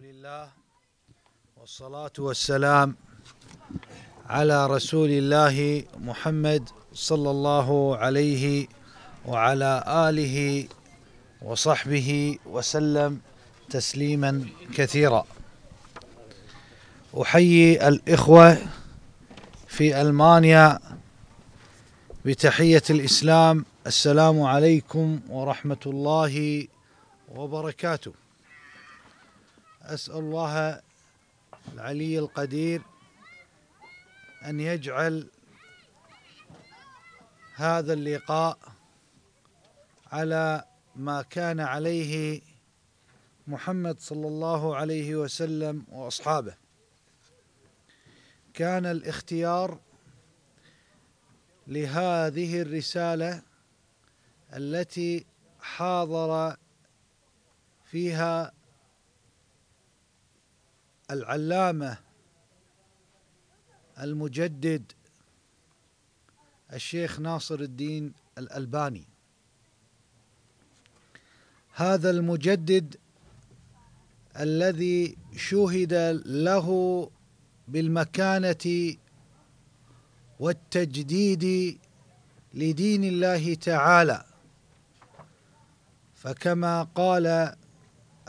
لله والصلاة والسلام على رسول الله محمد صلى الله عليه وعلى آله وصحبه وسلم تسليما كثيرا أحيي الإخوة في ألمانيا بتحية الإسلام السلام عليكم ورحمة الله وبركاته أسأل الله العلي القدير أن يجعل هذا اللقاء على ما كان عليه محمد صلى الله عليه وسلم وأصحابه. كان الاختيار لهذه الرسالة التي حاضر فيها العلامة المجدد الشيخ ناصر الدين الألباني. هذا المجدد الذي شهد له بالمكانة والتجديد لدين الله تعالى. فكما قال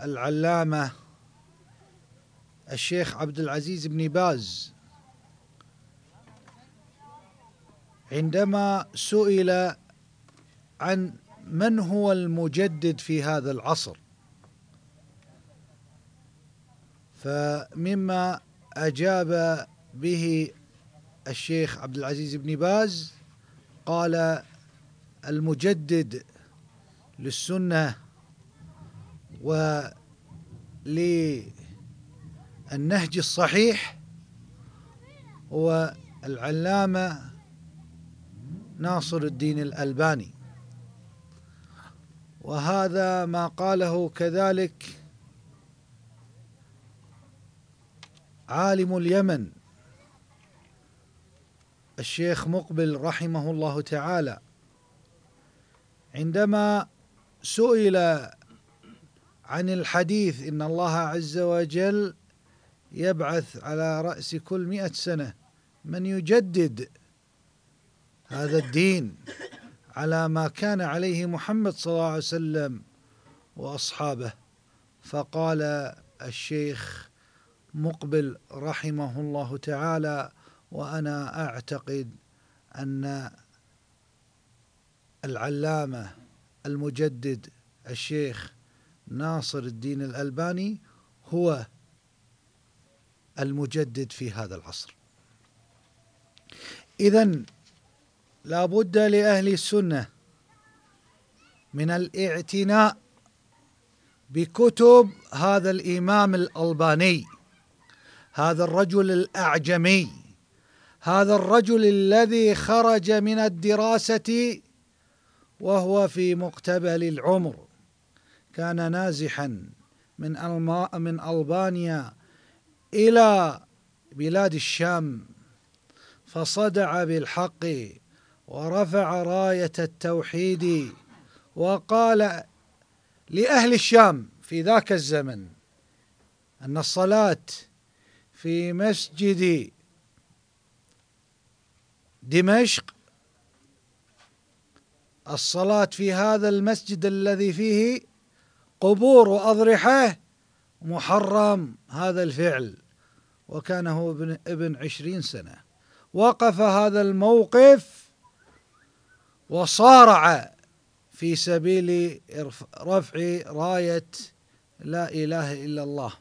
العلامة الشيخ عبد العزيز بن باز. عندما سئل عن من هو المجدد في هذا العصر فمما أجاب به الشيخ عبد العزيز بن باز قال المجدد للسنة وللنهج الصحيح هو العلامة ناصر الدين الألباني. وهذا ما قاله كذلك عالم اليمن الشيخ مقبل رحمه الله تعالى. عندما سئل عن الحديث إن الله عز وجل يبعث على رأس كل مئة سنة. من يجدد هذا الدين على ما كان عليه محمد صلى الله عليه وسلم وأصحابه. فقال الشيخ مقبل رحمه الله تعالى وأنا أعتقد أن العلامة المجدد الشيخ ناصر الدين الألباني هو المجدد في هذا العصر. اذا لا بد لأهل السنة من الاعتناء بكتب هذا الإمام الألباني هذا الرجل الأعجمي هذا الرجل الذي خرج من الدراسة وهو في مقتبل العمر. كان نازحا من من ألبانيا إلى بلاد الشام فصدع بالحق ورفع راية التوحيد وقال لأهل الشام في ذاك الزمن أن الصلاة في مسجد دمشق الصلاة في هذا المسجد الذي فيه قبور وأضرحة محرم هذا الفعل وكان هو ابن, ابن عشرين سنة. وقف هذا الموقف وصارع في سبيل رفع راية لا إله إلا الله.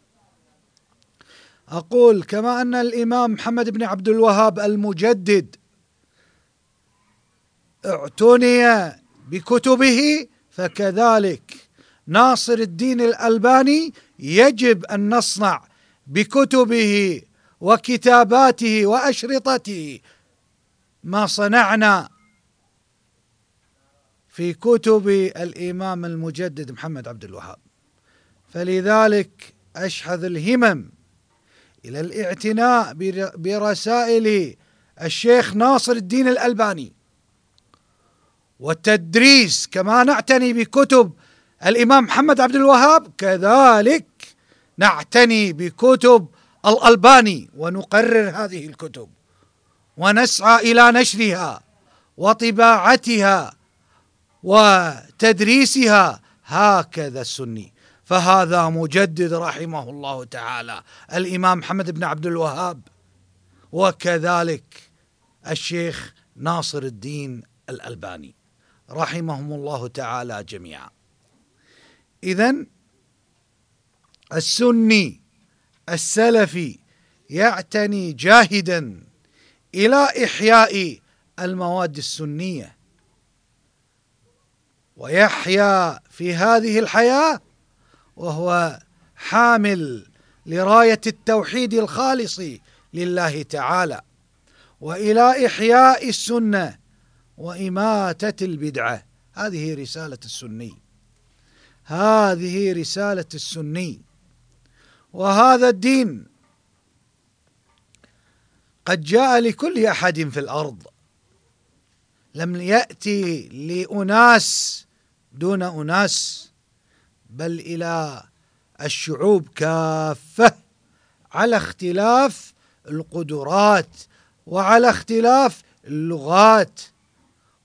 أقول كما أن الإمام محمد بن عبد الوهاب المجدد اعتني بكتبه فكذلك ناصر الدين الألباني يجب أن نصنع بكتبه وكتاباته وأشرطته. ما صنعنا في كتب الإمام المجدد محمد عبد الوهاب. فلذلك اشحذ الهمم إلى الاعتناء برسائل الشيخ ناصر الدين الألباني. والتدريس كما نعتني بكتب الإمام محمد عبد الوهاب كذلك نعتني بكتب الألباني ونقرر هذه الكتب ونسعى إلى نشرها وطباعتها وتدريسها هكذا السني. فهذا مجدد رحمه الله تعالى. الإمام محمد بن عبد الوهاب وكذلك الشيخ ناصر الدين الألباني رحمهم الله تعالى جميعا. اذا السني السلفي يعتني جاهدا إلى إحياء المواد السنية. ويحيا في هذه الحياة وهو حامل لراية التوحيد الخالص لله تعالى وإلى إحياء السنة وإماتة البدعة. هذه رسالة السني. هذه رسالة السني. وهذا الدين قد جاء لكل أحد في الأرض. لم يأتي لأناس دون أناس بل إلى الشعوب كافة على اختلاف القدرات وعلى اختلاف اللغات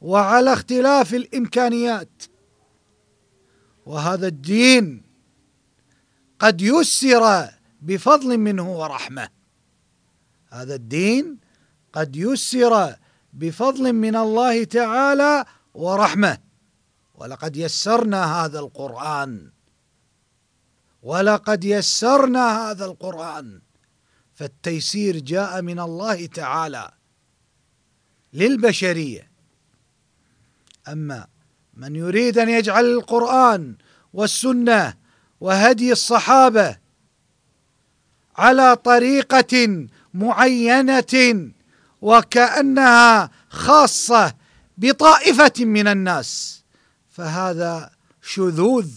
وعلى اختلاف الإمكانيات. وهذا الدين قد يسر بفضل منه ورحمة. هذا الدين قد يسر بفضل من الله تعالى ورحمة. ولقد يسرنا هذا القرآن. ولقد يسرنا هذا القرآن. فالتيسير جاء من الله تعالى للبشرية. أما من يريد أن يجعل القرآن والسنة وهدي الصحابة على طريقة معينة وكأنها خاصة بطائفة من الناس فهذا شذوذ.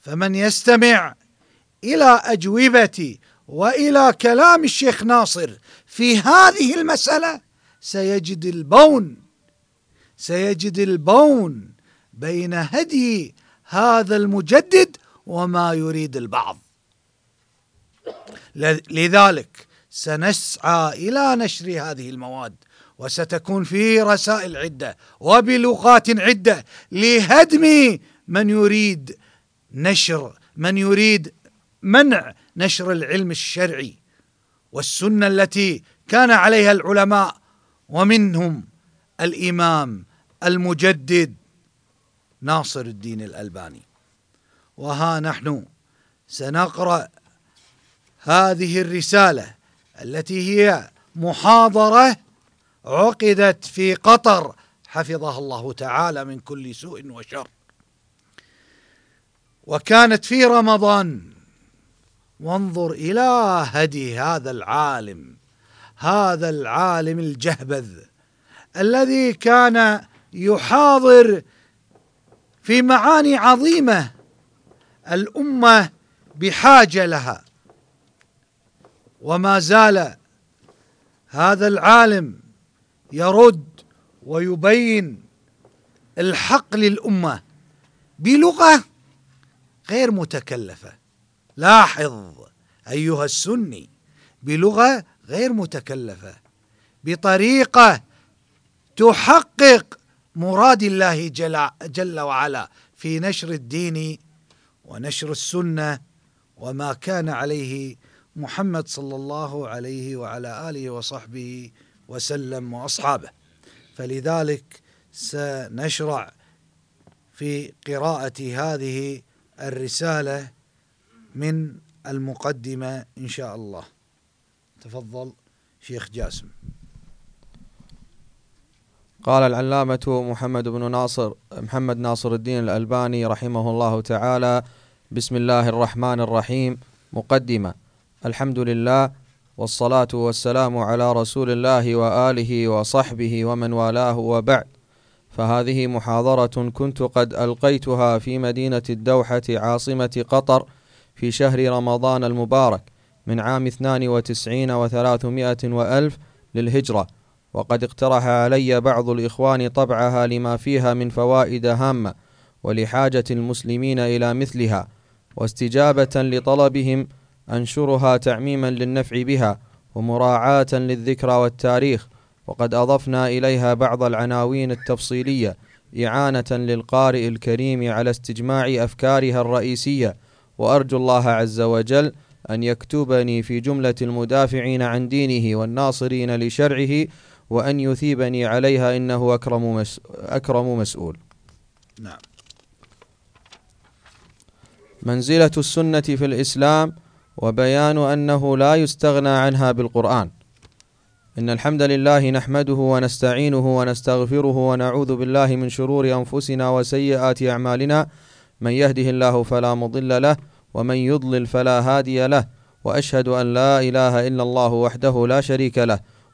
فمن يستمع إلى أجوبة وإلى كلام الشيخ ناصر في هذه المسألة سيجد البون سيجد البون. بين هدي هذا المجدد وما يريد البعض. لذلك سنسعى إلى نشر هذه المواد وستكون في رسائل عدة وبلغات عدة لهدم من يريد نشر من يريد منع نشر العلم الشرعي والسنة التي كان عليها العلماء ومنهم الإمام المجدد ناصر الدين الألباني. وها نحن سنقرأ هذه الرسالة التي هي محاضرة عقدت في قطر. حفظها الله تعالى من كل سوء وشر. وكانت في رمضان. وانظر إلى هدي هذا العالم. هذا العالم الجهبذ. الذي كان يحاضر في معاني عظيمة الأمة بحاجة لها. وما زال هذا العالم يرد ويبين الحق للأمة بلغة غير متكلفة. لاحظ أيها السني بلغة غير متكلفة بطريقة تحقق مراد الله جل, جل وعلا في نشر الدين ونشر السنة وما كان عليه محمد صلى الله عليه وعلى آله وصحبه وسلم وأصحابه. فلذلك سنشرع في قراءة هذه الرسالة من المقدمة إن شاء الله. تفضل شيخ جاسم. قال العلامة محمد بن ناصر محمد ناصر الدين الألباني رحمه الله تعالى بسم الله الرحمن الرحيم مقدمة. الحمد لله والصلاة والسلام على رسول الله وآله وصحبه ومن والاه وبعد. فهذه محاضرة كنت قد ألقيتها في مدينة الدوحة عاصمة قطر في شهر رمضان المبارك من عام 92 وثلاثمائة وألف للهجرة. وقد اقترح علي بعض الإخوان طبعها لما فيها من فوائد هامة ولحاجة المسلمين إلى مثلها واستجابة لطلبهم أنشرها تعميما للنفع بها ومراعاة للذكرى والتاريخ وقد أضفنا إليها بعض العناوين التفصيلية إعانة للقارئ الكريم على استجماع أفكارها الرئيسية وأرجو الله عز وجل أن يكتبني في جملة المدافعين عن دينه والناصرين لشرعه وأن يثيبني عليها إنه أكرم, مس أكرم مسؤول. نعم. منزلة السنة في الإسلام وبيان أنه لا يستغنى عنها بالقرآن. إن الحمد لله نحمده ونستعينه ونستغفره ونعوذ بالله من شرور أنفسنا وسيئات أعمالنا. من يهده الله فلا مضل له ومن يضلل فلا هادي له وأشهد أن لا إله إلا الله وحده لا شريك له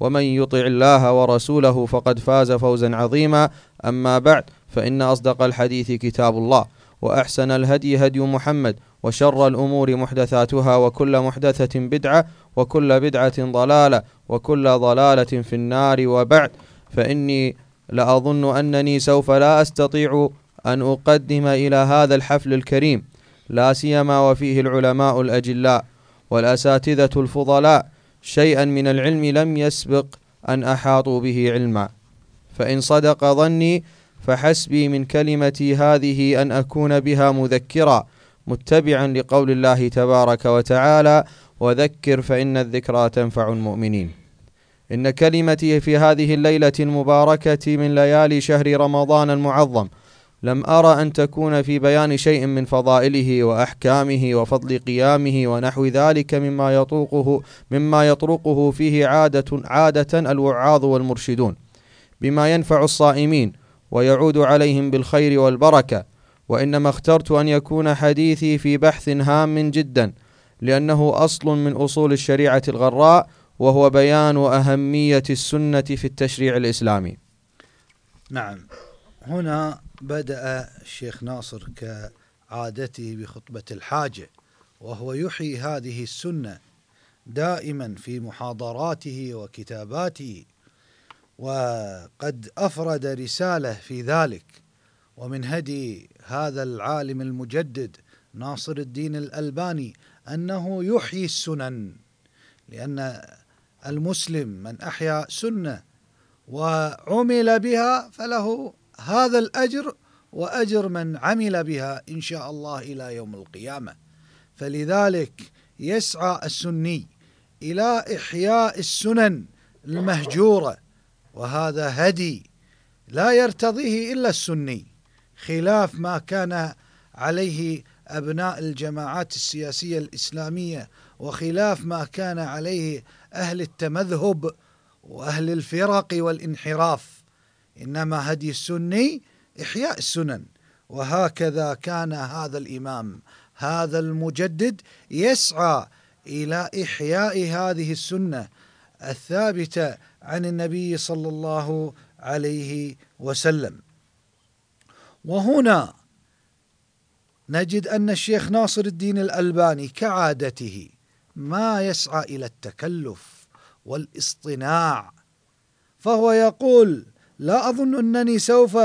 ومن يطع الله ورسوله فقد فاز فوزا عظيما. أما بعد فإن أصدق الحديث كتاب الله وأحسن الهدي هدي محمد وشر الأمور محدثاتها وكل محدثة بدعة وكل بدعة ضلالة وكل ضلالة في النار. وبعد فإني لأظن أنني سوف لا أستطيع أن أقدم إلى هذا الحفل الكريم لا سيما وفيه العلماء الأجلاء والأساتذة الفضلاء شيئا من العلم لم يسبق أن أحاطوا به علما. فإن صدق ظني فحسبي من كلمتي هذه أن أكون بها مذكرا متبعا لقول الله تبارك وتعالى وذكر فإن الذكرى تنفع المؤمنين. إن كلمتي في هذه الليلة المباركة من ليالي شهر رمضان المعظم لم أرى أن تكون في بيان شيء من فضائله وأحكامه وفضل قيامه ونحو ذلك مما يطوقه مما يطرقه فيه عادة عادة الوعاظ والمرشدون. بما ينفع الصائمين ويعود عليهم بالخير والبركة وإنما اخترت أن يكون حديثي في بحث هام جدا لأنه أصل من أصول الشريعة الغراء وهو بيان أهمية السنة في التشريع الإسلامي. نعم. هنا بدأ الشيخ ناصر كعادته بخطبة الحاجة وهو يحيي هذه السنة دائما في محاضراته وكتاباته وقد أفرد رسالة في ذلك ومن هدي هذا العالم المجدد ناصر الدين الألباني أنه يحيي السنن لأن المسلم من أحيا سنة وعمل بها فله هذا الأجر وأجر من عمل بها إن شاء الله إلى يوم القيامة. فلذلك يسعى السني إلى إحياء السنن المهجورة وهذا هدي لا يرتضيه إلا السني خلاف ما كان عليه أبناء الجماعات السياسية الإسلامية وخلاف ما كان عليه أهل التمذهب وأهل الفرق والانحراف. إنما هدي السني إحياء السنن. وهكذا كان هذا الإمام هذا المجدد يسعى إلى إحياء هذه السنة الثابتة عن النبي صلى الله عليه وسلم. وهنا نجد أن الشيخ ناصر الدين الألباني كعادته ما يسعى إلى التكلف والإصطناع فهو يقول لا أظن أنني سوف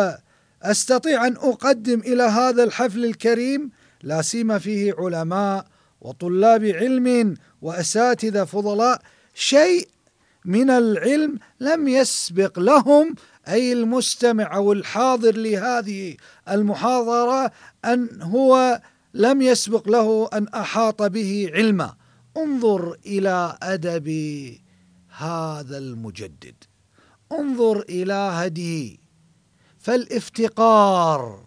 أستطيع أن أقدم إلى هذا الحفل الكريم لا سيما فيه علماء وطلاب علم وأساتذة فضلاء. شيء من العلم لم يسبق لهم أي المستمع أو الحاضر لهذه المحاضرة أن هو لم يسبق له أن أحاط به علما. انظر إلى أدب هذا المجدد. انظر إلى هدي. فالافتقار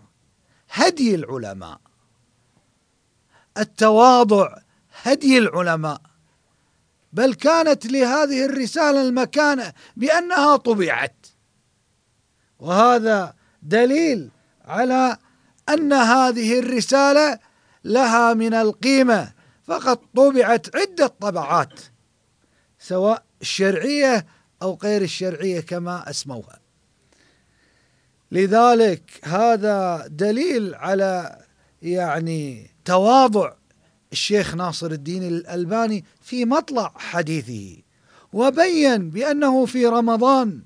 هدي العلماء. التواضع هدي العلماء. بل كانت لهذه الرسالة المكانه بأنها طبعت. وهذا دليل على أن هذه الرسالة لها من القيمة فقد طبعت عدة طبعات سواء الشرعية أو غير الشرعية كما أسموها. لذلك هذا دليل على يعني تواضع الشيخ ناصر الدين الألباني في مطلع حديثه وبين بأنه في رمضان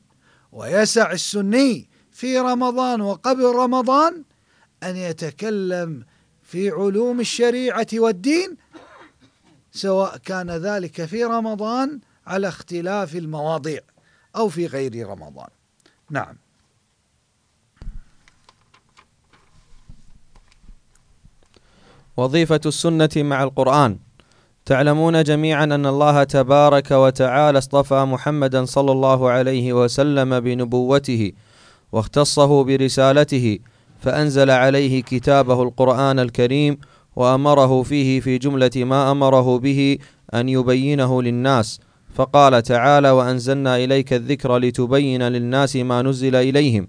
ويسع السني في رمضان وقبل رمضان أن يتكلم في علوم الشريعة والدين سواء كان ذلك في رمضان على اختلاف المواضيع أو في غير رمضان. نعم. وظيفة السنة مع القرآن. تعلمون جميعا أن الله تبارك وتعالى اصطفى محمدا صلى الله عليه وسلم بنبوته واختصه برسالته فأنزل عليه كتابه القرآن الكريم وأمره فيه في جملة ما أمره به أن يبينه للناس. فقال تعالى وأنزلنا إليك الذكر لتبين للناس ما نزل إليهم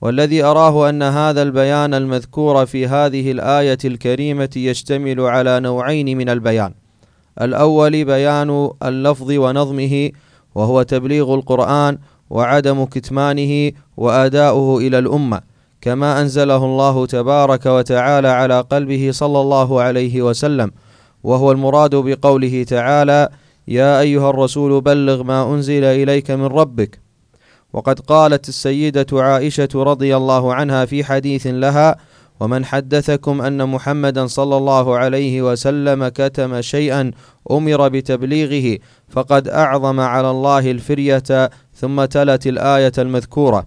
والذي أراه أن هذا البيان المذكور في هذه الآية الكريمة يشتمل على نوعين من البيان. الأول بيان اللفظ ونظمه وهو تبليغ القرآن وعدم كتمانه وأداؤه إلى الأمة كما أنزله الله تبارك وتعالى على قلبه صلى الله عليه وسلم وهو المراد بقوله تعالى يا أيها الرسول بلغ ما أنزل إليك من ربك. وقد قالت السيدة عائشة رضي الله عنها في حديث لها ومن حدثكم أن محمدا صلى الله عليه وسلم كتم شيئا أمر بتبليغه فقد أعظم على الله الفرية ثم تلت الآية المذكورة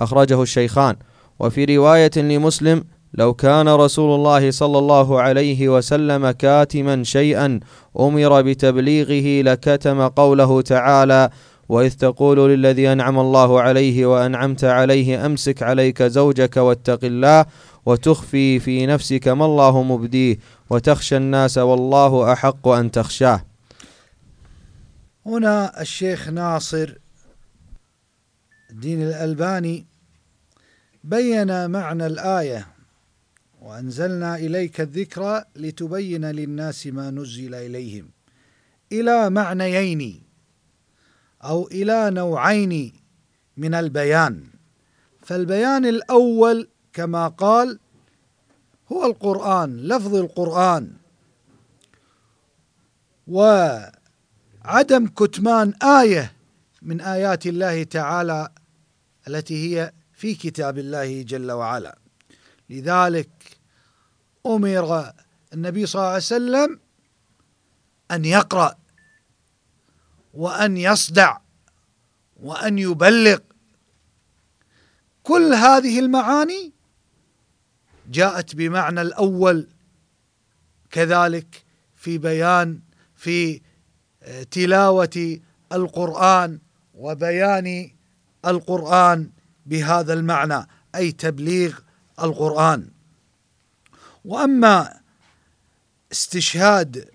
أخرجه الشيخان. وفي رواية لمسلم لو كان رسول الله صلى الله عليه وسلم كاتما شيئا أمر بتبليغه لكتم قوله تعالى وإذ تقول للذي أنعم الله عليه وأنعمت عليه أمسك عليك زوجك واتق الله وتخفي في نفسك ما الله مبديه وتخشى الناس والله أحق أن تخشاه. هنا الشيخ ناصر الدين الألباني بين معنى الآية وأنزلنا إليك الذكر لتبين للناس ما نزل إليهم. إلى معنيين أو إلى نوعين من البيان. فالبيان الأول كما قال هو القرآن لفظ القرآن. وعدم كتمان آية من آيات الله تعالى التي هي في كتاب الله جل وعلا. لذلك أمر النبي صلى الله عليه وسلم أن يقرأ وأن يصدع وأن يبلغ. كل هذه المعاني جاءت بمعنى الأول كذلك في بيان في تلاوة القرآن وبيان القرآن بهذا المعنى أي تبليغ القرآن. وأما استشهاد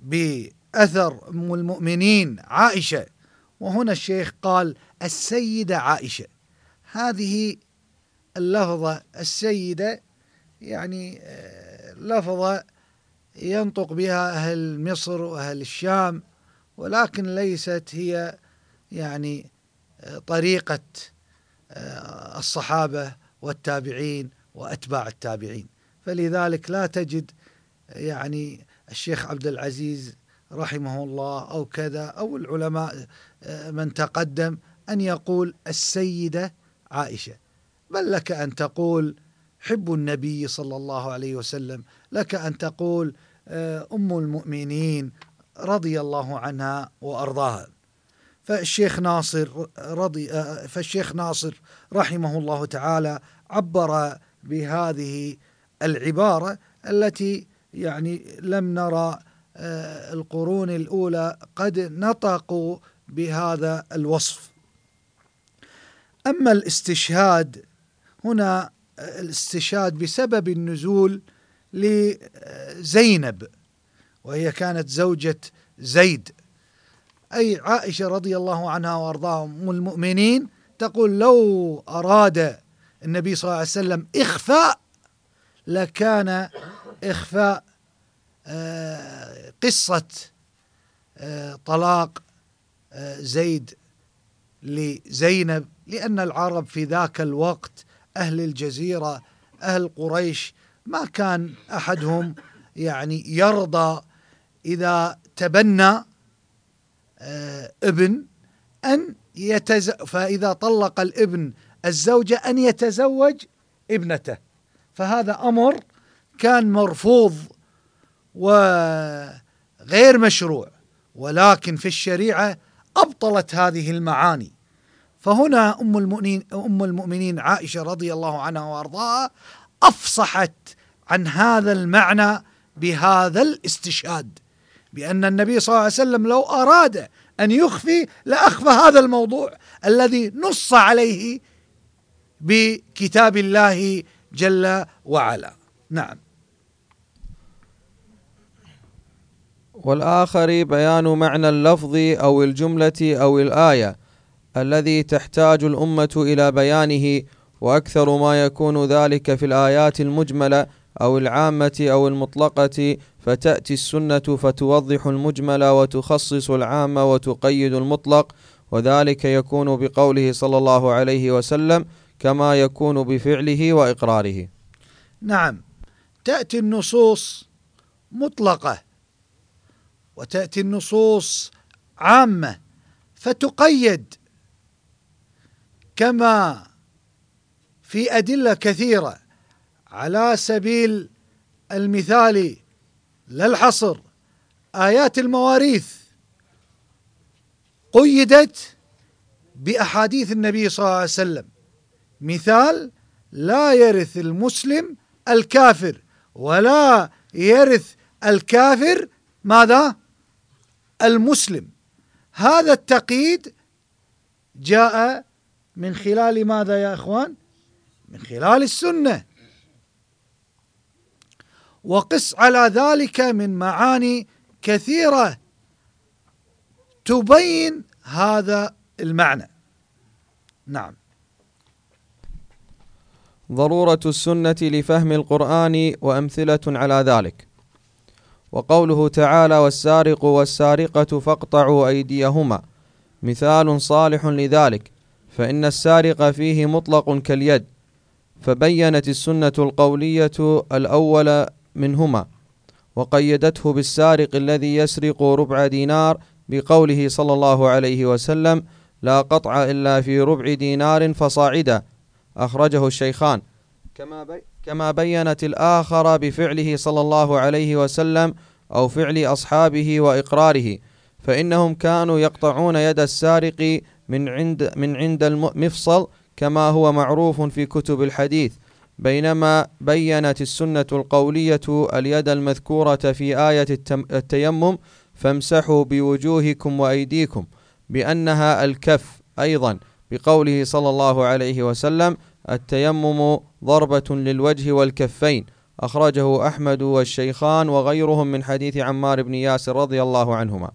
بأثر أم المؤمنين عائشة وهنا الشيخ قال السيدة عائشة. هذه اللفظة السيدة يعني آه، لفظة ينطق بها أهل مصر وأهل الشام ولكن ليست هي يعني آه، طريقة آه، الصحابة والتابعين وأتباع التابعين. فلذلك لا تجد يعني الشيخ عبد العزيز رحمه الله أو كذا أو العلماء آه، من تقدم أن يقول السيدة عائشة. بل لك أن تقول حب النبي صلى الله عليه وسلم لك أن تقول آه، أم المؤمنين رضي الله عنها وأرضاها. فالشيخ ناصر رضي آه، فالشيخ ناصر رحمه الله تعالى عبر بهذه العبارة التي يعني لم نرى آه، القرون الأولى قد نطقوا بهذا الوصف. أما الاستشهاد هنا آه، الاستشهاد بسبب النزول لزينب وهي كانت زوجة زيد. أي عائشة رضي الله عنها وأرضاها أم المؤمنين تقول لو أراد النبي صلى الله عليه وسلم إخفاء لكان إخفاء آه، قصة آه، طلاق زيد لزينب لأن العرب في ذاك الوقت أهل الجزيرة أهل قريش ما كان أحدهم يعني يرضى إذا تبنى ابن أن يتز... فإذا طلق الابن الزوجة أن يتزوج ابنته. فهذا أمر كان مرفوض وغير مشروع ولكن في الشريعة أبطلت هذه المعاني. فهنا أم المؤمنين أم المؤمنين عائشة رضي الله عنها وأرضاها أفصحت عن هذا المعنى بهذا الاستشهاد بأن النبي صلى الله عليه وسلم لو أراد أن يخفي لأخفى هذا الموضوع الذي نص عليه بكتاب الله جل وعلا. نعم. والآخر بيان معنى اللفظ أو الجملة أو الآية الذي تحتاج الأمة إلى بيانه وأكثر ما يكون ذلك في الآيات المجملة أو العامة أو المطلقة فتأتي السنة فتوضح المجمل وتخصص العام وتقيد المطلق وذلك يكون بقوله صلى الله عليه وسلم كما يكون بفعله وإقراره. نعم. تأتي النصوص مطلقة وتأتي النصوص عامة فتقيد كما في أدلة كثيرة على سبيل المثال لا الحصر آيات المواريث قيدت بأحاديث النبي صلى الله عليه وسلم. مثال لا يرث المسلم الكافر ولا يرث الكافر ماذا؟ المسلم. هذا التقييد جاء من خلال ماذا يا إخوان؟ من خلال السنة. وقس على ذلك من معاني كثيرة تبين هذا المعنى. نعم. ضرورة السنة لفهم القرآن وأمثلة على ذلك. وقوله تعالى والسارق والسارقة فاقطعوا أيديهما مثال صالح لذلك. فإن السارق فيه مطلق كاليد. فبينت السنة القولية الأول منهما وقيدته بالسارق الذي يسرق ربع دينار بقوله صلى الله عليه وسلم لا قطع إلا في ربع دينار فصاعدا أخرجه الشيخان. كما بي كما بينت الآخر بفعله صلى الله عليه وسلم أو فعل أصحابه وإقراره فإنهم كانوا يقطعون يد السارق من عند من عند المفصل كما هو معروف في كتب الحديث بينما بينت السنة القولية اليد المذكورة في آية التيمم فامسحوا بوجوهكم وأيديكم بأنها الكف أيضا بقوله صلى الله عليه وسلم التيمم ضربة للوجه والكفين أخرجه أحمد والشيخان وغيرهم من حديث عمار بن ياسر رضي الله عنهما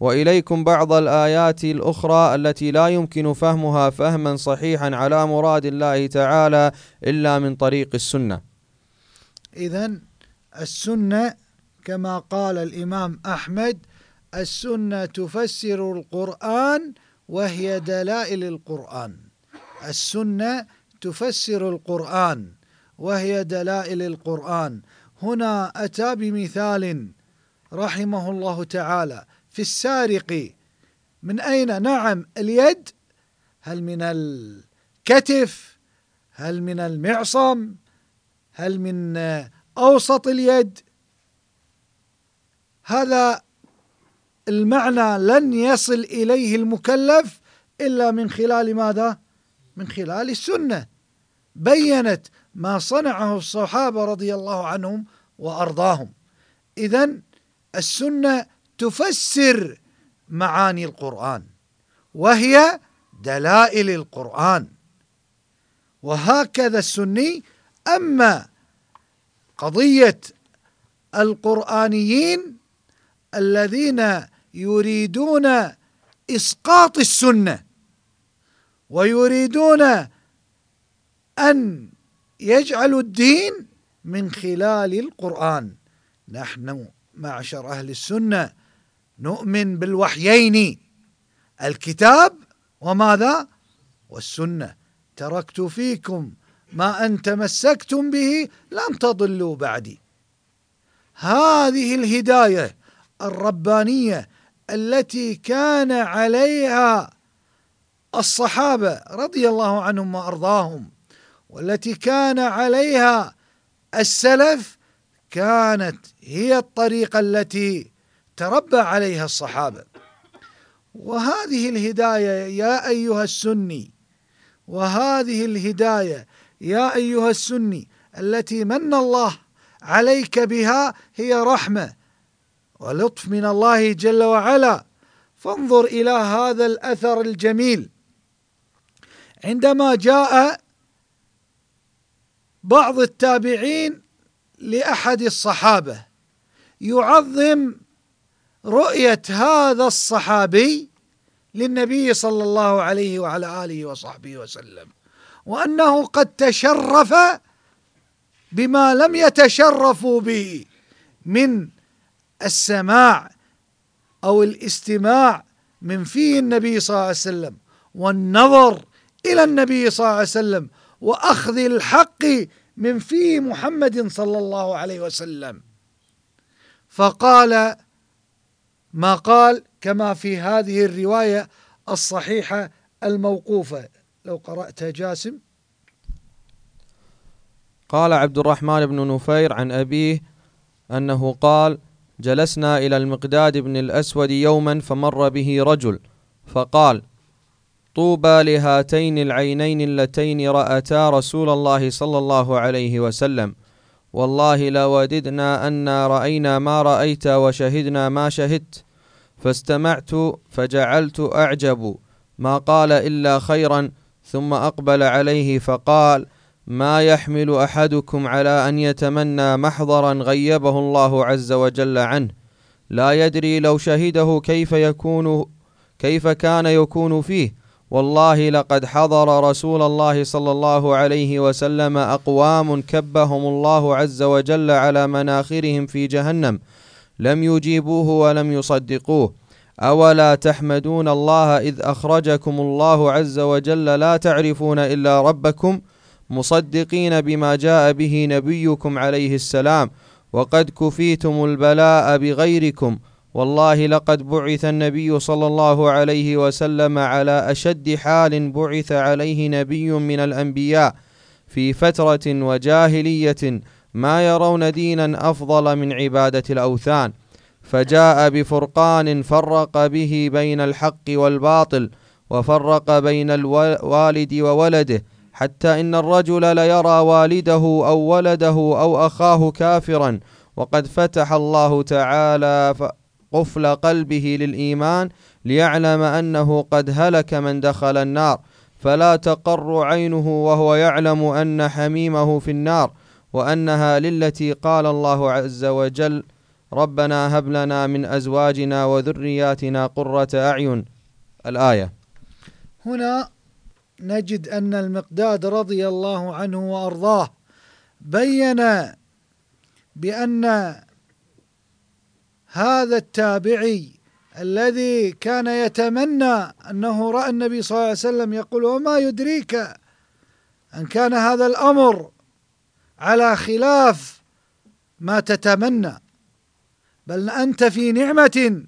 وإليكم بعض الآيات الأخرى التي لا يمكن فهمها فهما صحيحا على مراد الله تعالى إلا من طريق السنة. اذا السنة كما قال الإمام أحمد السنة تفسر القرآن وهي دلائل القرآن. السنة تفسر القرآن وهي دلائل القرآن. هنا أتى بمثال رحمه الله تعالى في السارق. من أين؟ نعم اليد. هل من الكتف؟ هل من المعصم؟ هل من أوسط اليد؟ هذا المعنى لن يصل إليه المكلف إلا من خلال ماذا؟ من خلال السنة بينت ما صنعه الصحابة رضي الله عنهم وأرضاهم. إذا السنة تفسر معاني القرآن وهي دلائل القرآن. وهكذا السني أما قضية القرآنيين الذين يريدون إسقاط السنة ويريدون أن يجعلوا الدين من خلال القرآن. نحن معشر أهل السنة نؤمن بالوحيين الكتاب وماذا؟ والسنة. تركت فيكم ما أن تمسكتم به لن تضلوا بعدي. هذه الهداية الربانية التي كان عليها الصحابة رضي الله عنهم وأرضاهم والتي كان عليها السلف كانت هي الطريقة التي تربى عليها الصحابة. وهذه الهداية يا أيها السني وهذه الهداية يا أيها السني التي من الله عليك بها هي رحمة ولطف من الله جل وعلا. فانظر إلى هذا الأثر الجميل. عندما جاء بعض التابعين لأحد الصحابة يعظم رؤية هذا الصحابي للنبي صلى الله عليه وعلى آله وصحبه وسلم وأنه قد تشرف بما لم يتشرفوا به من السماع أو الاستماع من فيه النبي صلى الله عليه وسلم والنظر إلى النبي صلى الله عليه وسلم وأخذ الحق من في محمد صلى الله عليه وسلم. فقال ما قال كما في هذه الرواية الصحيحة الموقوفة. لو قرأت جاسم. قال عبد الرحمن بن نفير عن أبيه أنه قال جلسنا إلى المقداد بن الأسود يوما فمر به رجل فقال طوبى لهاتين العينين اللتين رأتا رسول الله صلى الله عليه وسلم. والله لوددنا أنا رأينا ما رأيت وشهدنا ما شهدت. فاستمعت فجعلت أعجب. ما قال إلا خيرا ثم أقبل عليه فقال ما يحمل أحدكم على أن يتمنى محضرا غيبه الله عز وجل عنه. لا يدري لو شهده كيف يكون كيف كان يكون فيه. والله لقد حضر رسول الله صلى الله عليه وسلم أقوام كبهم الله عز وجل على مناخرهم في جهنم. لم يجيبوه ولم يصدقوه. أولا تحمدون الله إذ أخرجكم الله عز وجل لا تعرفون إلا ربكم مصدقين بما جاء به نبيكم عليه السلام. وقد كفيتم البلاء بغيركم. والله لقد بعث النبي صلى الله عليه وسلم على أشد حال بعث عليه نبي من الأنبياء في فترة وجاهلية ما يرون دينا أفضل من عبادة الأوثان فجاء بفرقان فرق به بين الحق والباطل وفرق بين الوالد وولده حتى إن الرجل ليرى والده أو ولده أو أخاه كافرا وقد فتح الله تعالى قفل قلبه للإيمان ليعلم أنه قد هلك من دخل النار. فلا تقر عينه وهو يعلم أن حميمه في النار وأنها للتي قال الله عز وجل ربنا هب لنا من أزواجنا وذرياتنا قرة أعين الآية. هنا نجد أن المقداد رضي الله عنه وأرضاه بين بأن هذا التابعي الذي كان يتمنى أنه رأى النبي صلى الله عليه وسلم يقول وما يدريك أن كان هذا الأمر على خلاف ما تتمنى بل أنت في نعمة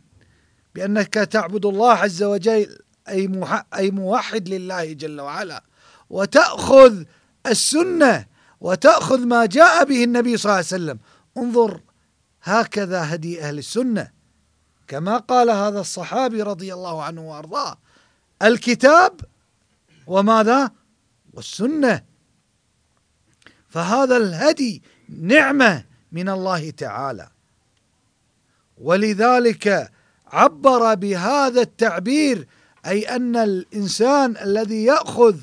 بأنك تعبد الله عز وجل أي أي موحد لله جل وعلا وتأخذ السنة وتأخذ ما جاء به النبي صلى الله عليه وسلم. انظر هكذا هدي أهل السنة. كما قال هذا الصحابي رضي الله عنه وأرضاه الكتاب وماذا؟ والسنة. فهذا الهدي نعمة من الله تعالى. ولذلك عبر بهذا التعبير أي أن الإنسان الذي يأخذ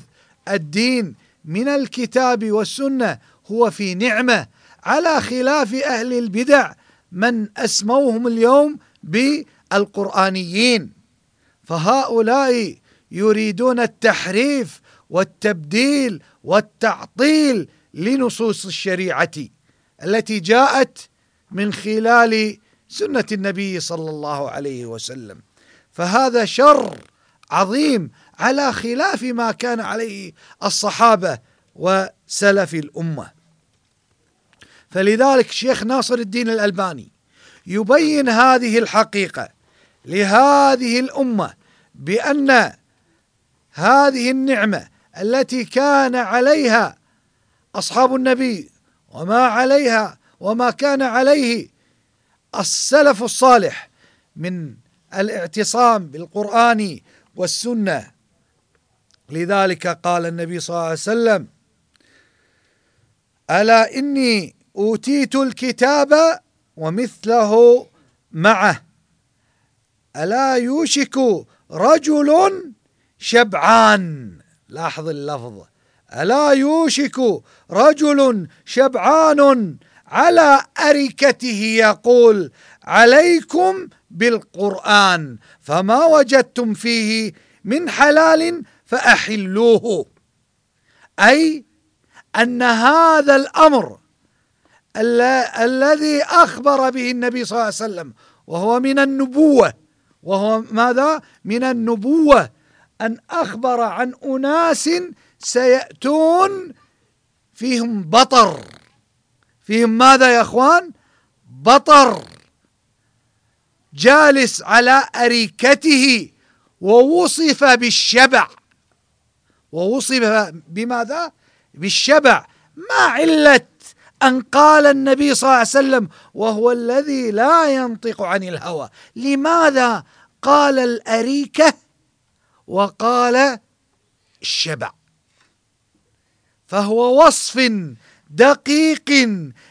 الدين من الكتاب والسنة هو في نعمة على خلاف أهل البدع من أسموهم اليوم بالقرآنيين. فهؤلاء يريدون التحريف والتبديل والتعطيل لنصوص الشريعة التي جاءت من خلال سنة النبي صلى الله عليه وسلم. فهذا شر عظيم على خلاف ما كان عليه الصحابة وسلف الأمة. فلذلك الشيخ ناصر الدين الألباني يبين هذه الحقيقة لهذه الأمة بأن هذه النعمة التي كان عليها أصحاب النبي وما عليها وما كان عليه السلف الصالح من الاعتصام بالقرآن والسنة. لذلك قال النبي صلى الله عليه وسلم ألا إني أوتيت الكتاب ومثله معه. ألا يوشك رجل شبعان؟ لاحظ اللفظ. ألا يوشك رجل شبعان على أركته يقول عليكم بالقرآن فما وجدتم فيه من حلال فأحلوه. أي أن هذا الأمر الذي أخبر به النبي صلى الله عليه وسلم وهو من النبوة وهو ماذا؟ من النبوة أن أخبر عن أناس سيأتون فيهم بطر فيهم ماذا يا إخوان؟ بطر جالس على أريكته ووصف بالشبع ووصف بماذا؟ بالشبع ما علة أن قال النبي صلى الله عليه وسلم وهو الذي لا ينطق عن الهوى. لماذا قال الأريكة وقال الشبع؟ فهو وصف دقيق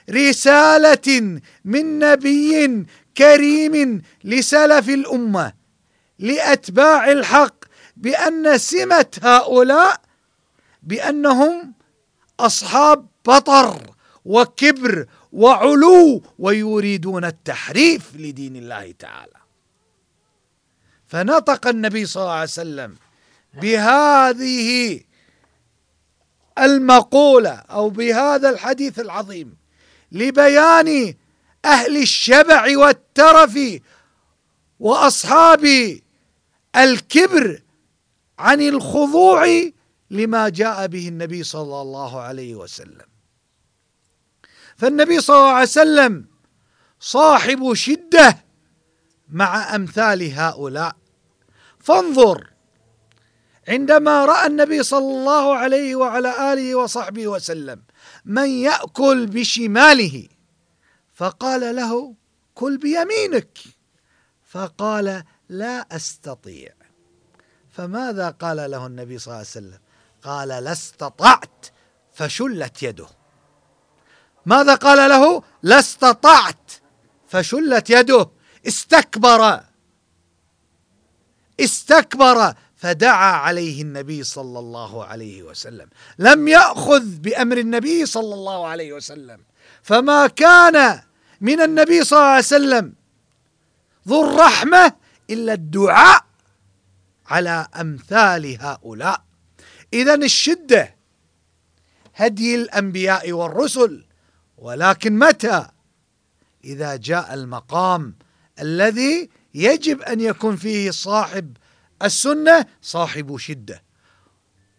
رسالة من نبي كريم لسلف الأمة لأتباع الحق بأن سمة هؤلاء بأنهم أصحاب بطر. وكبر وعلو ويريدون التحريف لدين الله تعالى. فنطق النبي صلى الله عليه وسلم بهذه المقولة أو بهذا الحديث العظيم لبيان أهل الشبع والترف وأصحاب الكبر عن الخضوع لما جاء به النبي صلى الله عليه وسلم. فالنبي صلى الله عليه وسلم صاحب شدة مع أمثال هؤلاء. فانظر عندما رأى النبي صلى الله عليه وعلى آله وصحبه وسلم من يأكل بشماله فقال له كل بيمينك. فقال لا أستطيع. فماذا قال له النبي صلى الله عليه وسلم؟ قال لا استطعت فشلت يده. ماذا قال له؟ لا استطعت فشلت يده. استكبر. استكبر. فدعا عليه النبي صلى الله عليه وسلم. لم يأخذ بأمر النبي صلى الله عليه وسلم. فما كان من النبي صلى الله عليه وسلم ذو الرحمة إلا الدعاء على أمثال هؤلاء. اذا الشدة هدي الأنبياء والرسل ولكن متى؟ إذا جاء المقام الذي يجب أن يكون فيه صاحب السنة صاحب شدة.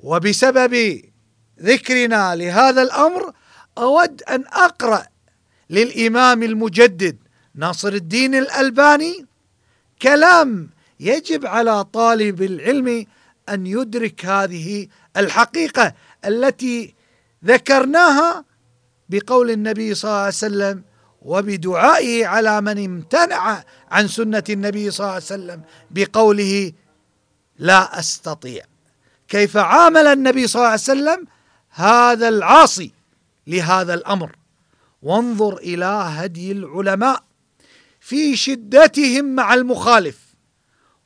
وبسبب ذكرنا لهذا الأمر أود أن أقرأ للإمام المجدد ناصر الدين الألباني كلام يجب على طالب العلم أن يدرك هذه الحقيقة التي ذكرناها بقول النبي صلى الله عليه وسلم وبدعائه على من امتنع عن سنة النبي صلى الله عليه وسلم بقوله لا أستطيع. كيف عامل النبي صلى الله عليه وسلم؟ هذا العاصي لهذا الأمر. وانظر إلى هدي العلماء. في شدتهم مع المخالف.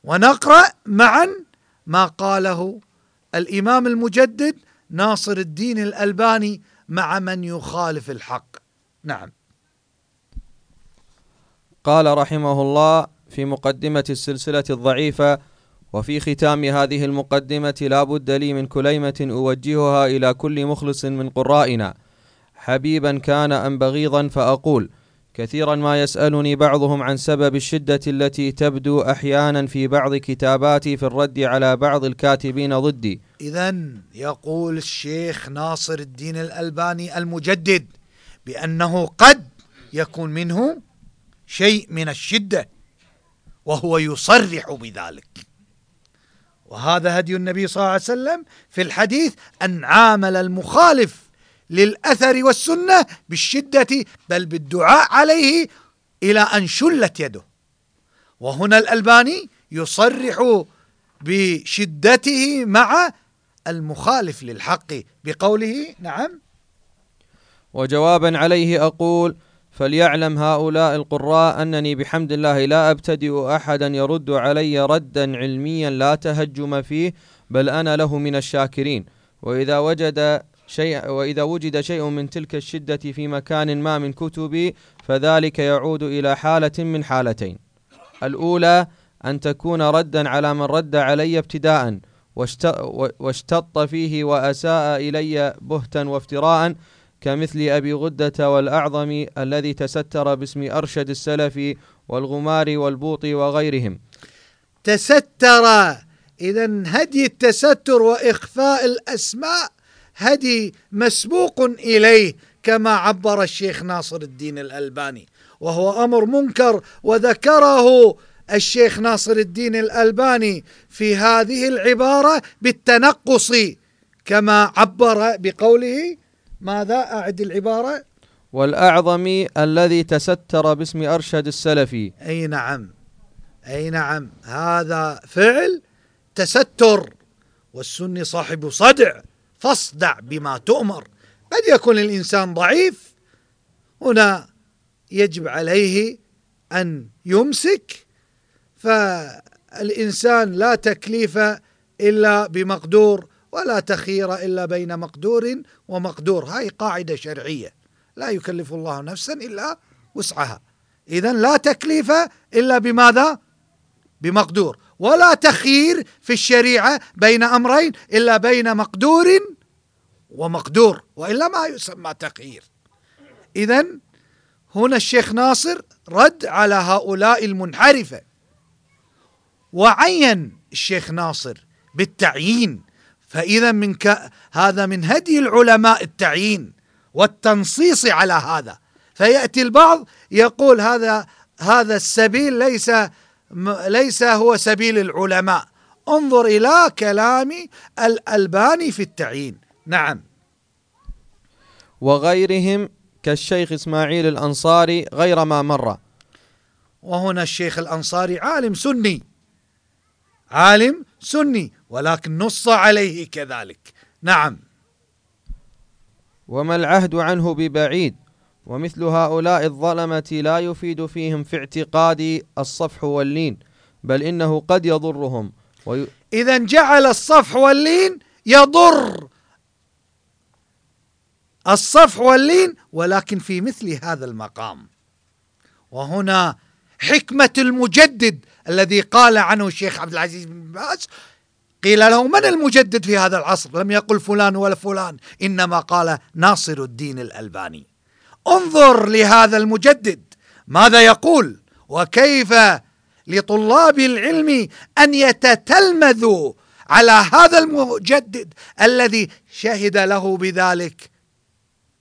ونقرأ معا ما قاله الإمام المجدد ناصر الدين الألباني مع من يخالف الحق. نعم. قال رحمه الله في مقدمة السلسلة الضعيفة وفي ختام هذه المقدمة لا بد لي من كليمة أوجهها إلى كل مخلص من قرائنا. حبيبا كان أم بغيضا فأقول كثيرا ما يسألني بعضهم عن سبب الشدة التي تبدو أحيانا في بعض كتاباتي في الرد على بعض الكاتبين ضدي. إذا يقول الشيخ ناصر الدين الألباني المجدد بأنه قد يكون منه شيء من الشدة وهو يصرح بذلك. وهذا هدي النبي صلى الله عليه وسلم في الحديث أن عامل المخالف للأثر والسنة بالشدة بل بالدعاء عليه إلى أن شلت يده. وهنا الألباني يصرح بشدته مع المخالف للحق بقوله نعم. وجوابا عليه أقول فليعلم هؤلاء القراء أنني بحمد الله لا أبتدئ أحدا يرد علي ردا علميا لا تهجم فيه بل أنا له من الشاكرين. وإذا وجد شيء وإذا وجد شيء من تلك الشدة في مكان ما من كتبي فذلك يعود إلى حالة من حالتين. الأولى أن تكون ردا على من رد علي ابتداء واشتط فيه وأساء إلي بهتا وافتراء كمثل أبي غدة والأعظم الذي تستر باسم أرشد السلفي والغمار والبوطي وغيرهم. تستر إذا هدي التستر وإخفاء الأسماء هدي مسبوق إليه كما عبر الشيخ ناصر الدين الألباني. وهو أمر منكر وذكره الشيخ ناصر الدين الألباني في هذه العبارة بالتنقص كما عبر بقوله ماذا أعد العبارة؟ والأعظم الذي تستر باسم أرشد السلفي أي نعم أي نعم هذا فعل تستر والسني صاحب صدع. فاصدع بما تؤمر. قد يكون الإنسان ضعيف هنا يجب عليه أن يمسك فالإنسان لا تكليف إلا بمقدور ولا تخير إلا بين مقدور ومقدور. هاي قاعدة شرعية. لا يكلف الله نفسا إلا وسعها. إذا لا تكليف إلا بماذا؟ بمقدور. ولا تخيير في الشريعة بين أمرين إلا بين مقدور ومقدور وإلا ما يسمى تخيير إذا هنا الشيخ ناصر رد على هؤلاء المنحرفة. وعين الشيخ ناصر بالتعيين. فإذا من ك... هذا من هدي العلماء التعيين والتنصيص على هذا. فيأتي البعض يقول هذا هذا السبيل ليس ليس هو سبيل العلماء. انظر إلى كلام الألباني في التعيين. نعم. وغيرهم كالشيخ إسماعيل الأنصاري غير ما مر. وهنا الشيخ الأنصاري عالم سني. عالم سني ولكن نص عليه كذلك. نعم. وما العهد عنه ببعيد؟ ومثل هؤلاء الظلمة لا يفيد فيهم في اعتقادي الصفح واللين بل إنه قد يضرهم. وي... إذا جعل الصفح واللين يضر الصفح واللين ولكن في مثل هذا المقام. وهنا حكمة المجدد الذي قال عنه الشيخ عبد العزيز بن باز قيل له من المجدد في هذا العصر؟ لم يقل فلان ولا فلان إنما قال ناصر الدين الألباني. انظر لهذا المجدد. ماذا يقول؟ وكيف لطلاب العلم أن يتتلمذوا على هذا المجدد الذي شهد له بذلك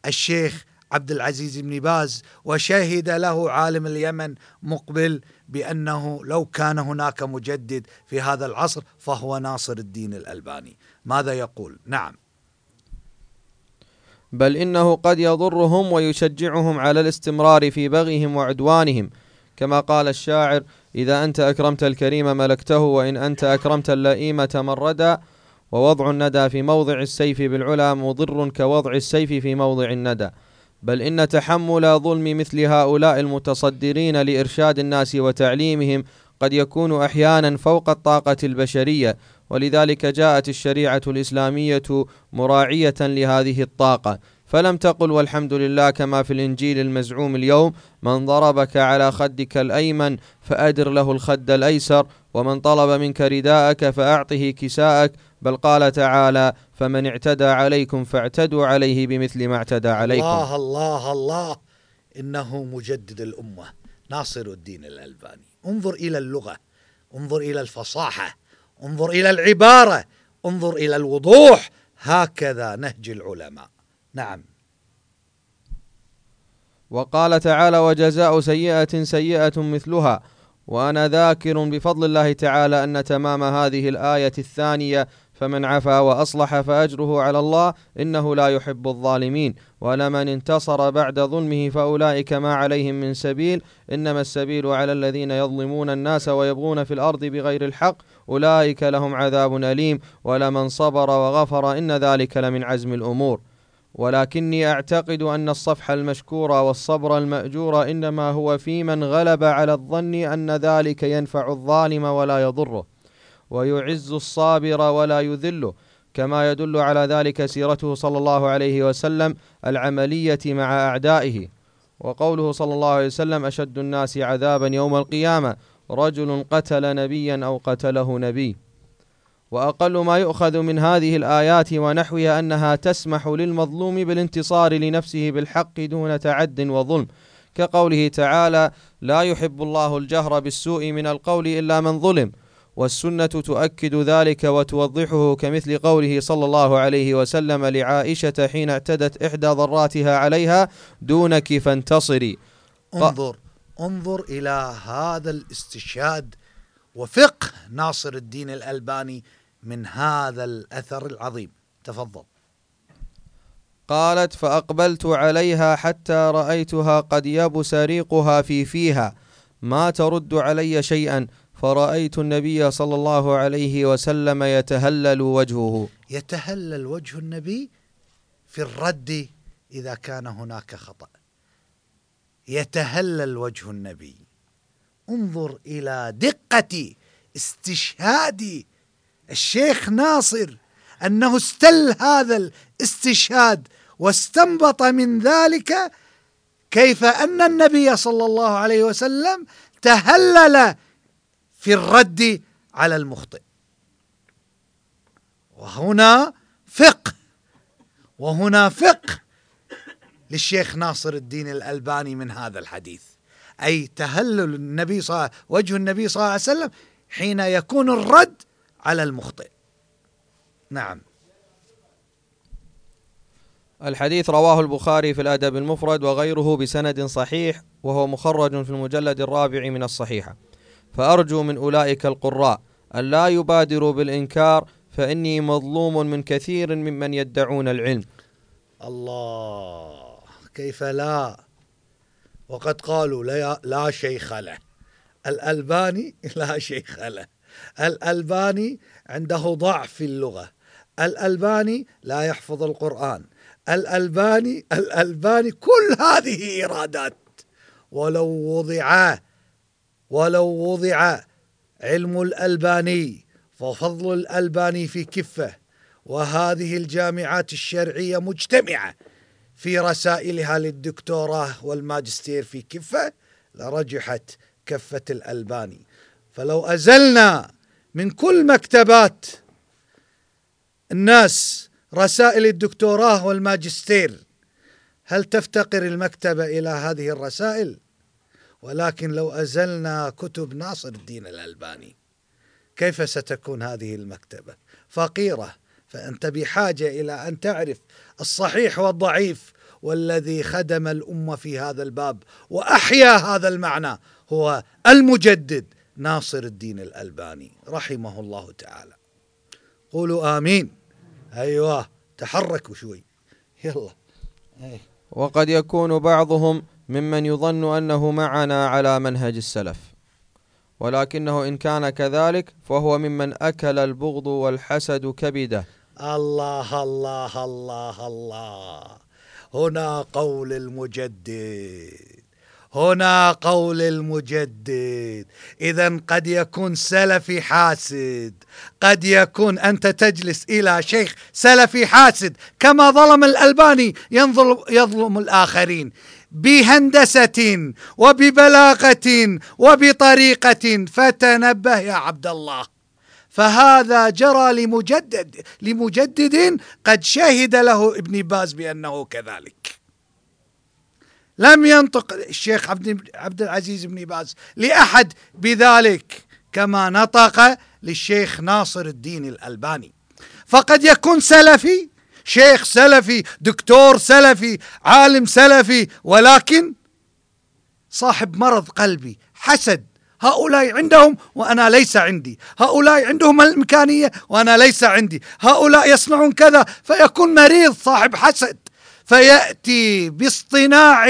الشيخ عبد العزيز بن باز وشهد له عالم اليمن مقبل بأنه لو كان هناك مجدد في هذا العصر فهو ناصر الدين الألباني. ماذا يقول؟ نعم. بل إنه قد يضرهم ويشجعهم على الاستمرار في بغيهم وعدوانهم. كما قال الشاعر إذا أنت أكرمت الكريم ملكته وإن أنت أكرمت اللئيم تمردا. ووضع الندى في موضع السيف بالعلا مضر كوضع السيف في موضع الندى. بل إن تحمل ظلم مثل هؤلاء المتصدرين لإرشاد الناس وتعليمهم قد يكون أحيانا فوق الطاقة البشرية. ولذلك جاءت الشريعة الإسلامية مراعية لهذه الطاقة. فلم تقل والحمد لله كما في الإنجيل المزعوم اليوم من ضربك على خدك الأيمن فأدر له الخد الأيسر ومن طلب منك رداءك فأعطه كساءك بل قال تعالى فمن اعتدى عليكم فاعتدوا عليه بمثل ما اعتدى عليكم. الله الله الله إنه مجدد الأمة. ناصر الدين الألباني. انظر إلى اللغة انظر إلى الفصاحة. انظر إلى العبارة انظر إلى الوضوح. هكذا نهج العلماء. نعم. وقال تعالى وجزاء سيئة سيئة مثلها. وأنا ذاكر بفضل الله تعالى أن تمام هذه الآية الثانية فمن عفا وأصلح فأجره على الله إنه لا يحب الظالمين. ولمن انتصر بعد ظلمه فأولئك ما عليهم من سبيل. إنما السبيل على الذين يظلمون الناس ويبغون في الأرض بغير الحق. أولئك لهم عذاب أليم ولمن صبر وغفر إن ذلك لمن عزم الأمور. ولكني أعتقد أن الصفح المشكور والصبر المأجور إنما هو في من غلب على الظن أن ذلك ينفع الظالم ولا يضره ويعز الصابر ولا يذله كما يدل على ذلك سيرته صلى الله عليه وسلم العملية مع أعدائه. وقوله صلى الله عليه وسلم أشد الناس عذابا يوم القيامة رجل قتل نبيا أو قتله نبي. وأقل ما يؤخذ من هذه الآيات ونحوها أنها تسمح للمظلوم بالانتصار لنفسه بالحق دون تعد وظلم. كقوله تعالى لا يحب الله الجهر بالسوء من القول إلا من ظلم والسنة تؤكد ذلك وتوضحه كمثل قوله صلى الله عليه وسلم لعائشة حين اعتدت إحدى ضراتها عليها دونك فانتصري انظر. انظر إلى هذا الاستشهاد وفقه ناصر الدين الألباني من هذا الأثر العظيم. تفضل. قالت فأقبلت عليها حتى رأيتها قد يبس ريقها في فيها. ما ترد علي شيئا. فرأيت النبي صلى الله عليه وسلم يتهلل وجهه. يتهلل وجه النبي في الرد إذا كان هناك خطأ. يتهلل وجه النبي. انظر إلى دقة استشهاد الشيخ ناصر أنه استل هذا الاستشهاد واستنبط من ذلك كيف أن النبي صلى الله عليه وسلم تهلل في الرد على المخطئ. وهنا فقه وهنا فقه للشيخ ناصر الدين الألباني من هذا الحديث. أي تهلل النبي صلى وجه النبي صلى الله عليه وسلم حين يكون الرد على المخطئ. نعم. الحديث رواه البخاري في الأدب المفرد وغيره بسند صحيح وهو مخرج في المجلد الرابع من الصحيحة فأرجو من أولئك القراء أن لا يبادروا بالإنكار فإني مظلوم من كثير ممن يدعون العلم. الله. كيف لا؟ وقد قالوا لا, شيخ له. الألباني لا شيخ له. الألباني عنده ضعف في اللغة. الألباني لا يحفظ القرآن. الألباني الألباني كل هذه إيرادات. ولو وضع ولو وضع علم الألباني ففضل الألباني في كفة. وهذه الجامعات الشرعية مجتمعة. في رسائلها للدكتوراه والماجستير في كفة لرجحت كفة الألباني فلو أزلنا من كل مكتبات الناس رسائل الدكتوراه والماجستير هل تفتقر المكتبة إلى هذه الرسائل؟ ولكن لو أزلنا كتب ناصر الدين الألباني كيف ستكون هذه المكتبة؟ فقيرة فأنت بحاجة إلى أن تعرف الصحيح والضعيف والذي خدم الأمة في هذا الباب وأحيا هذا المعنى هو المجدد ناصر الدين الألباني رحمه الله تعالى. قولوا آمين. أيوة تحركوا شوي. يلا. أي. وقد يكون بعضهم ممن يظن أنه معنا على منهج السلف ولكنه إن كان كذلك فهو ممن أكل البغض والحسد كبده. الله الله الله الله. هنا قول المجدد. هنا قول المجدد. اذا قد يكون سلفي حاسد. قد يكون أنت تجلس إلى شيخ سلفي حاسد. كما ظلم الألباني ينظلم يظلم الآخرين. بهندسة وببلاغة وبطريقة. فتنبه يا عبد الله. فهذا جرى لمجدد لمجدد قد شهد له ابن باز بأنه كذلك. لم ينطق الشيخ عبد عبد العزيز بن باز لأحد بذلك كما نطق للشيخ ناصر الدين الألباني. فقد يكون سلفي شيخ سلفي دكتور سلفي عالم سلفي ولكن صاحب مرض قلبي حسد هؤلاء عندهم وأنا ليس عندي. هؤلاء عندهم الإمكانية وأنا ليس عندي. هؤلاء يصنعون كذا فيكون مريض صاحب حسد. فيأتي باصطناع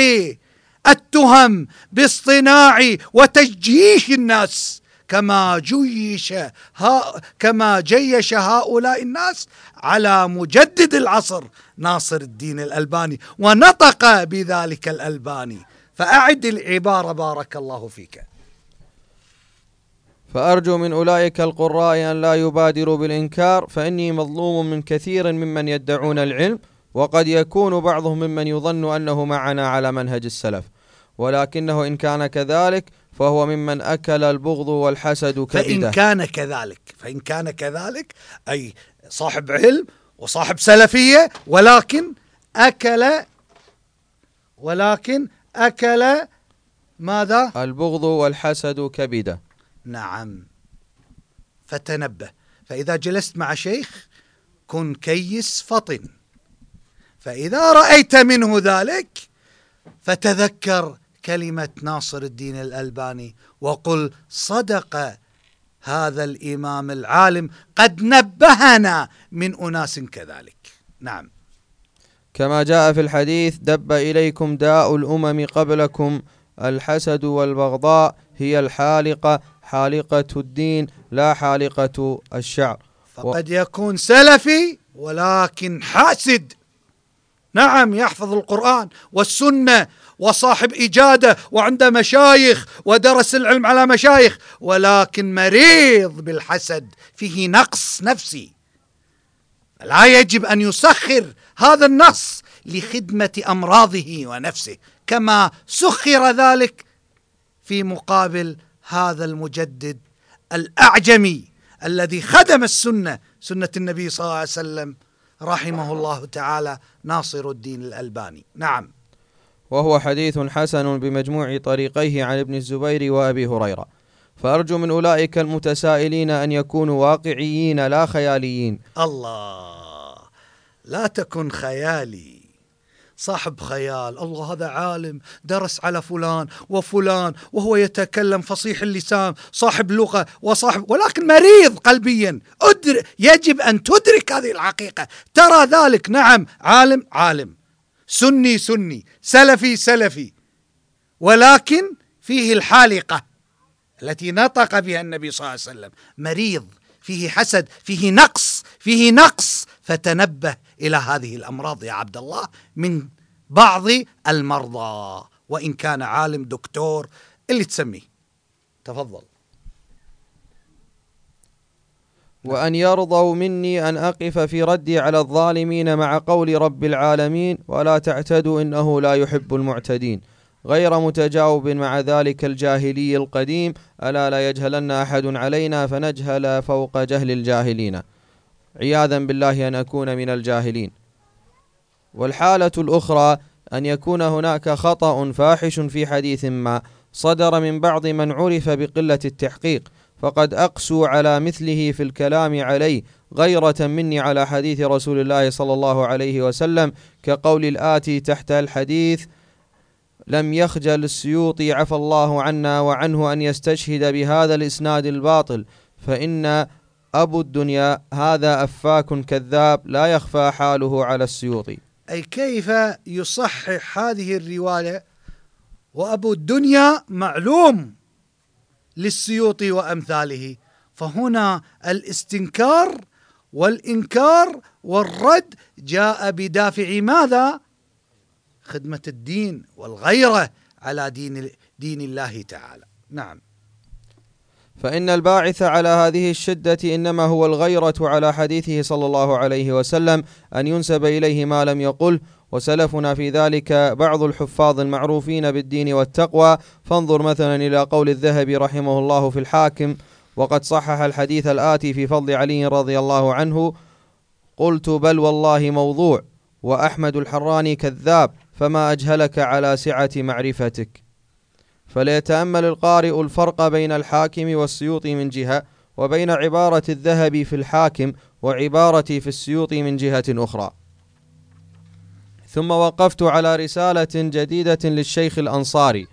التهم باصطناع وتجيش الناس. كما جيش ها كما جيش هؤلاء الناس على مجدد العصر. ناصر الدين الألباني. ونطق بذلك الألباني. فأعد العبارة بارك الله فيك. فأرجو من أولئك القراء أن لا يبادروا بالإنكار فإني مظلوم من كثير ممن يدعون العلم وقد يكون بعضهم ممن يظن أنه معنا على منهج السلف. ولكنه إن كان كذلك فهو ممن أكل البغض والحسد كبده. فإن كان كذلك فإن كان كذلك أي صاحب علم وصاحب سلفية ولكن أكل ولكن أكل ماذا؟ البغض والحسد كبده. نعم. فتنبه. فإذا جلست مع شيخ كن كيس فطن. فإذا رأيت منه ذلك فتذكر كلمة ناصر الدين الألباني وقل صدق هذا الإمام العالم قد نبهنا من أناس كذلك. نعم. كما جاء في الحديث دب إليكم داء الأمم قبلكم الحسد والبغضاء هي الحالقة. حالقة الدين لا حالقة الشعر. فقد يكون سلفي ولكن حاسد. نعم يحفظ القرآن والسنة وصاحب إجادة وعنده مشايخ ودرس العلم على مشايخ ولكن مريض بالحسد فيه نقص نفسي. لا يجب أن يسخر هذا النص لخدمة أمراضه ونفسه كما سخر ذلك في مقابل هذا المجدد الأعجمي الذي خدم السنة سنة النبي صلى الله عليه وسلم رحمه الله تعالى ناصر الدين الألباني. نعم. وهو حديث حسن بمجموع طريقيه عن ابن الزبير وأبي هريرة. فأرجو من أولئك المتسائلين أن يكونوا واقعيين لا خياليين. الله. لا تكن خيالي. صاحب خيال الله هذا عالم درس على فلان وفلان وهو يتكلم فصيح اللسان صاحب لغة وصاحب ولكن مريض قلبيا. أدر يجب أن تدرك هذه الحقيقة. ترى ذلك نعم عالم عالم. سني سني سلفي سلفي. ولكن فيه الحالقة التي نطق بها النبي صلى الله عليه وسلم. مريض فيه حسد فيه نقص فيه نقص. فتنبه إلى هذه الأمراض يا عبد الله من بعض المرضى. وإن كان عالم دكتور اللي تسميه. تفضل. وأن يرضوا مني أن أقف في ردي على الظالمين مع قول رب العالمين. ولا تعتدوا إنه لا يحب المعتدين. غير متجاوب مع ذلك الجاهلي القديم ألا لا يجهلن أحد علينا فنجهل فوق جهل الجاهلين. عياذا بالله أن أكون من الجاهلين. والحالة الأخرى أن يكون هناك خطأ فاحش في حديث ما صدر من بعض من عرف بقلة التحقيق فقد أقسوا على مثله في الكلام عليه غيرة مني على حديث رسول الله صلى الله عليه وسلم كقول الآتي تحت الحديث لم يخجل السيوطي عفى الله عنا وعنه أن يستشهد بهذا الإسناد الباطل فإن أبو الدنيا هذا أفاك كذاب لا يخفى حاله على السيوطي أي كيف يصحح هذه الرواية وأبو الدنيا معلوم للسيوطي وأمثاله فهنا الاستنكار والإنكار والرد جاء بدافع ماذا؟ خدمة الدين والغيرة على دين دين الله تعالى. نعم. فإن الباعث على هذه الشدة إنما هو الغيرة على حديثه صلى الله عليه وسلم أن ينسب إليه ما لم يقل. وسلفنا في ذلك بعض الحفاظ المعروفين بالدين والتقوى. فانظر مثلا إلى قول الذهبي رحمه الله في الحاكم وقد صحح الحديث الآتي في فضل علي رضي الله عنه قلت بل والله موضوع وأحمد الحراني كذاب فما أجهلك على سعة معرفتك. فليتأمل القارئ الفرق بين الحاكم والسيوطي من جهة وبين عبارة الذهبي في الحاكم وعبارتي في السيوطي من جهة أخرى. ثم وقفت على رسالة جديدة للشيخ الأنصاري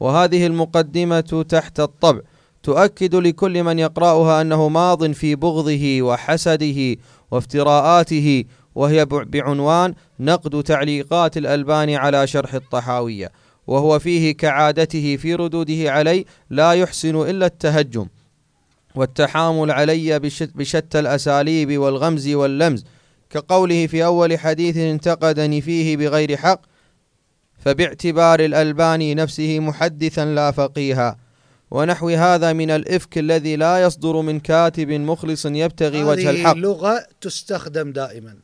وهذه المقدمة تحت الطبع. تؤكد لكل من يقرأها أنه ماض في بغضه وحسده وافتراءاته وهي بعنوان نقد تعليقات الألباني على شرح الطحاوية وهو فيه كعادته في ردوده علي لا يحسن إلا التهجم والتحامل علي بشتى الأساليب والغمز واللمز كقوله في أول حديث انتقدني فيه بغير حق فباعتبار الألباني نفسه محدثا لا فقيها ونحو هذا من الإفك الذي لا يصدر من كاتب مخلص يبتغي وجه الحق. هذه لغة تستخدم دائما.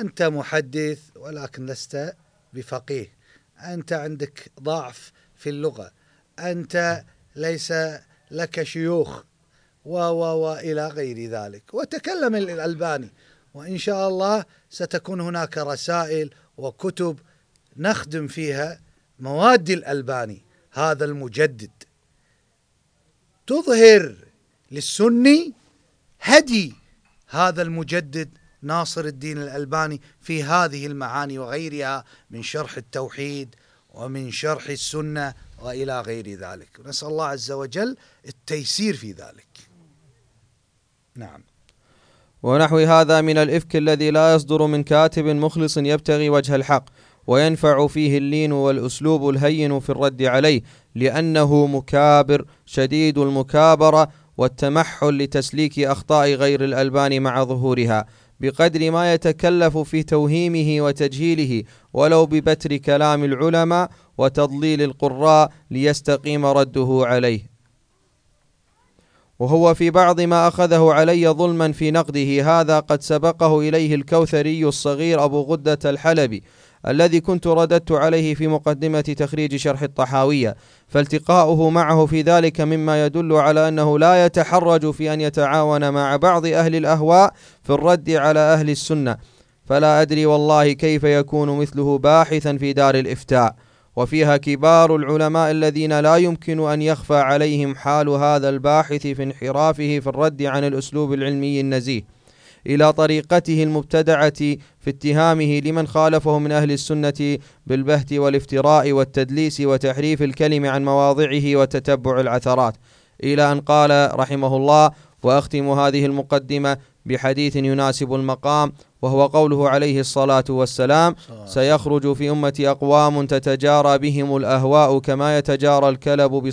أنت محدث ولكن لست بفقيه. أنت عندك ضعف في اللغة. أنت ليس لك شيوخ. و و وإلى غير ذلك. وتكلم الألباني. وإن شاء الله ستكون هناك رسائل وكتب نخدم فيها مواد الألباني. هذا المجدد. تظهر للسني هدي هذا المجدد ناصر الدين الألباني في هذه المعاني وغيرها من شرح التوحيد ومن شرح السنة وإلى غير ذلك. نسأل الله عز وجل التيسير في ذلك. نعم. ونحو هذا من الإفك الذي لا يصدر من كاتب مخلص يبتغي وجه الحق وينفع فيه اللين والأسلوب الهين في الرد عليه لأنه مكابر شديد المكابرة والتمحل لتسليك أخطاء غير الألبان مع ظهورها. بقدر ما يتكلف في توهيمه وتجهيله ولو ببتر كلام العلماء وتضليل القراء ليستقيم رده عليه. وهو في بعض ما أخذه علي ظلما في نقده هذا قد سبقه إليه الكوثري الصغير أبو غدة الحلبي. الذي كنت رددت عليه في مقدمة تخريج شرح الطحاوية فالتقاؤه معه في ذلك مما يدل على أنه لا يتحرج في أن يتعاون مع بعض أهل الأهواء في الرد على أهل السنة. فلا أدري والله كيف يكون مثله باحثا في دار الإفتاء. وفيها كبار العلماء الذين لا يمكن أن يخفى عليهم حال هذا الباحث في انحرافه في الرد عن الأسلوب العلمي النزيه. إلى طريقته المبتدعة في اتهامه لمن خالفه من أهل السنة بالبهت والافتراء والتدليس وتحريف الكلم عن مواضعه وتتبع العثرات. إلى أن قال رحمه الله وأختم هذه المقدمة بحديث يناسب المقام وهو قوله عليه الصلاة والسلام سيخرج في أمة أقوام تتجارى بهم الأهواء كما يتجارى الكلب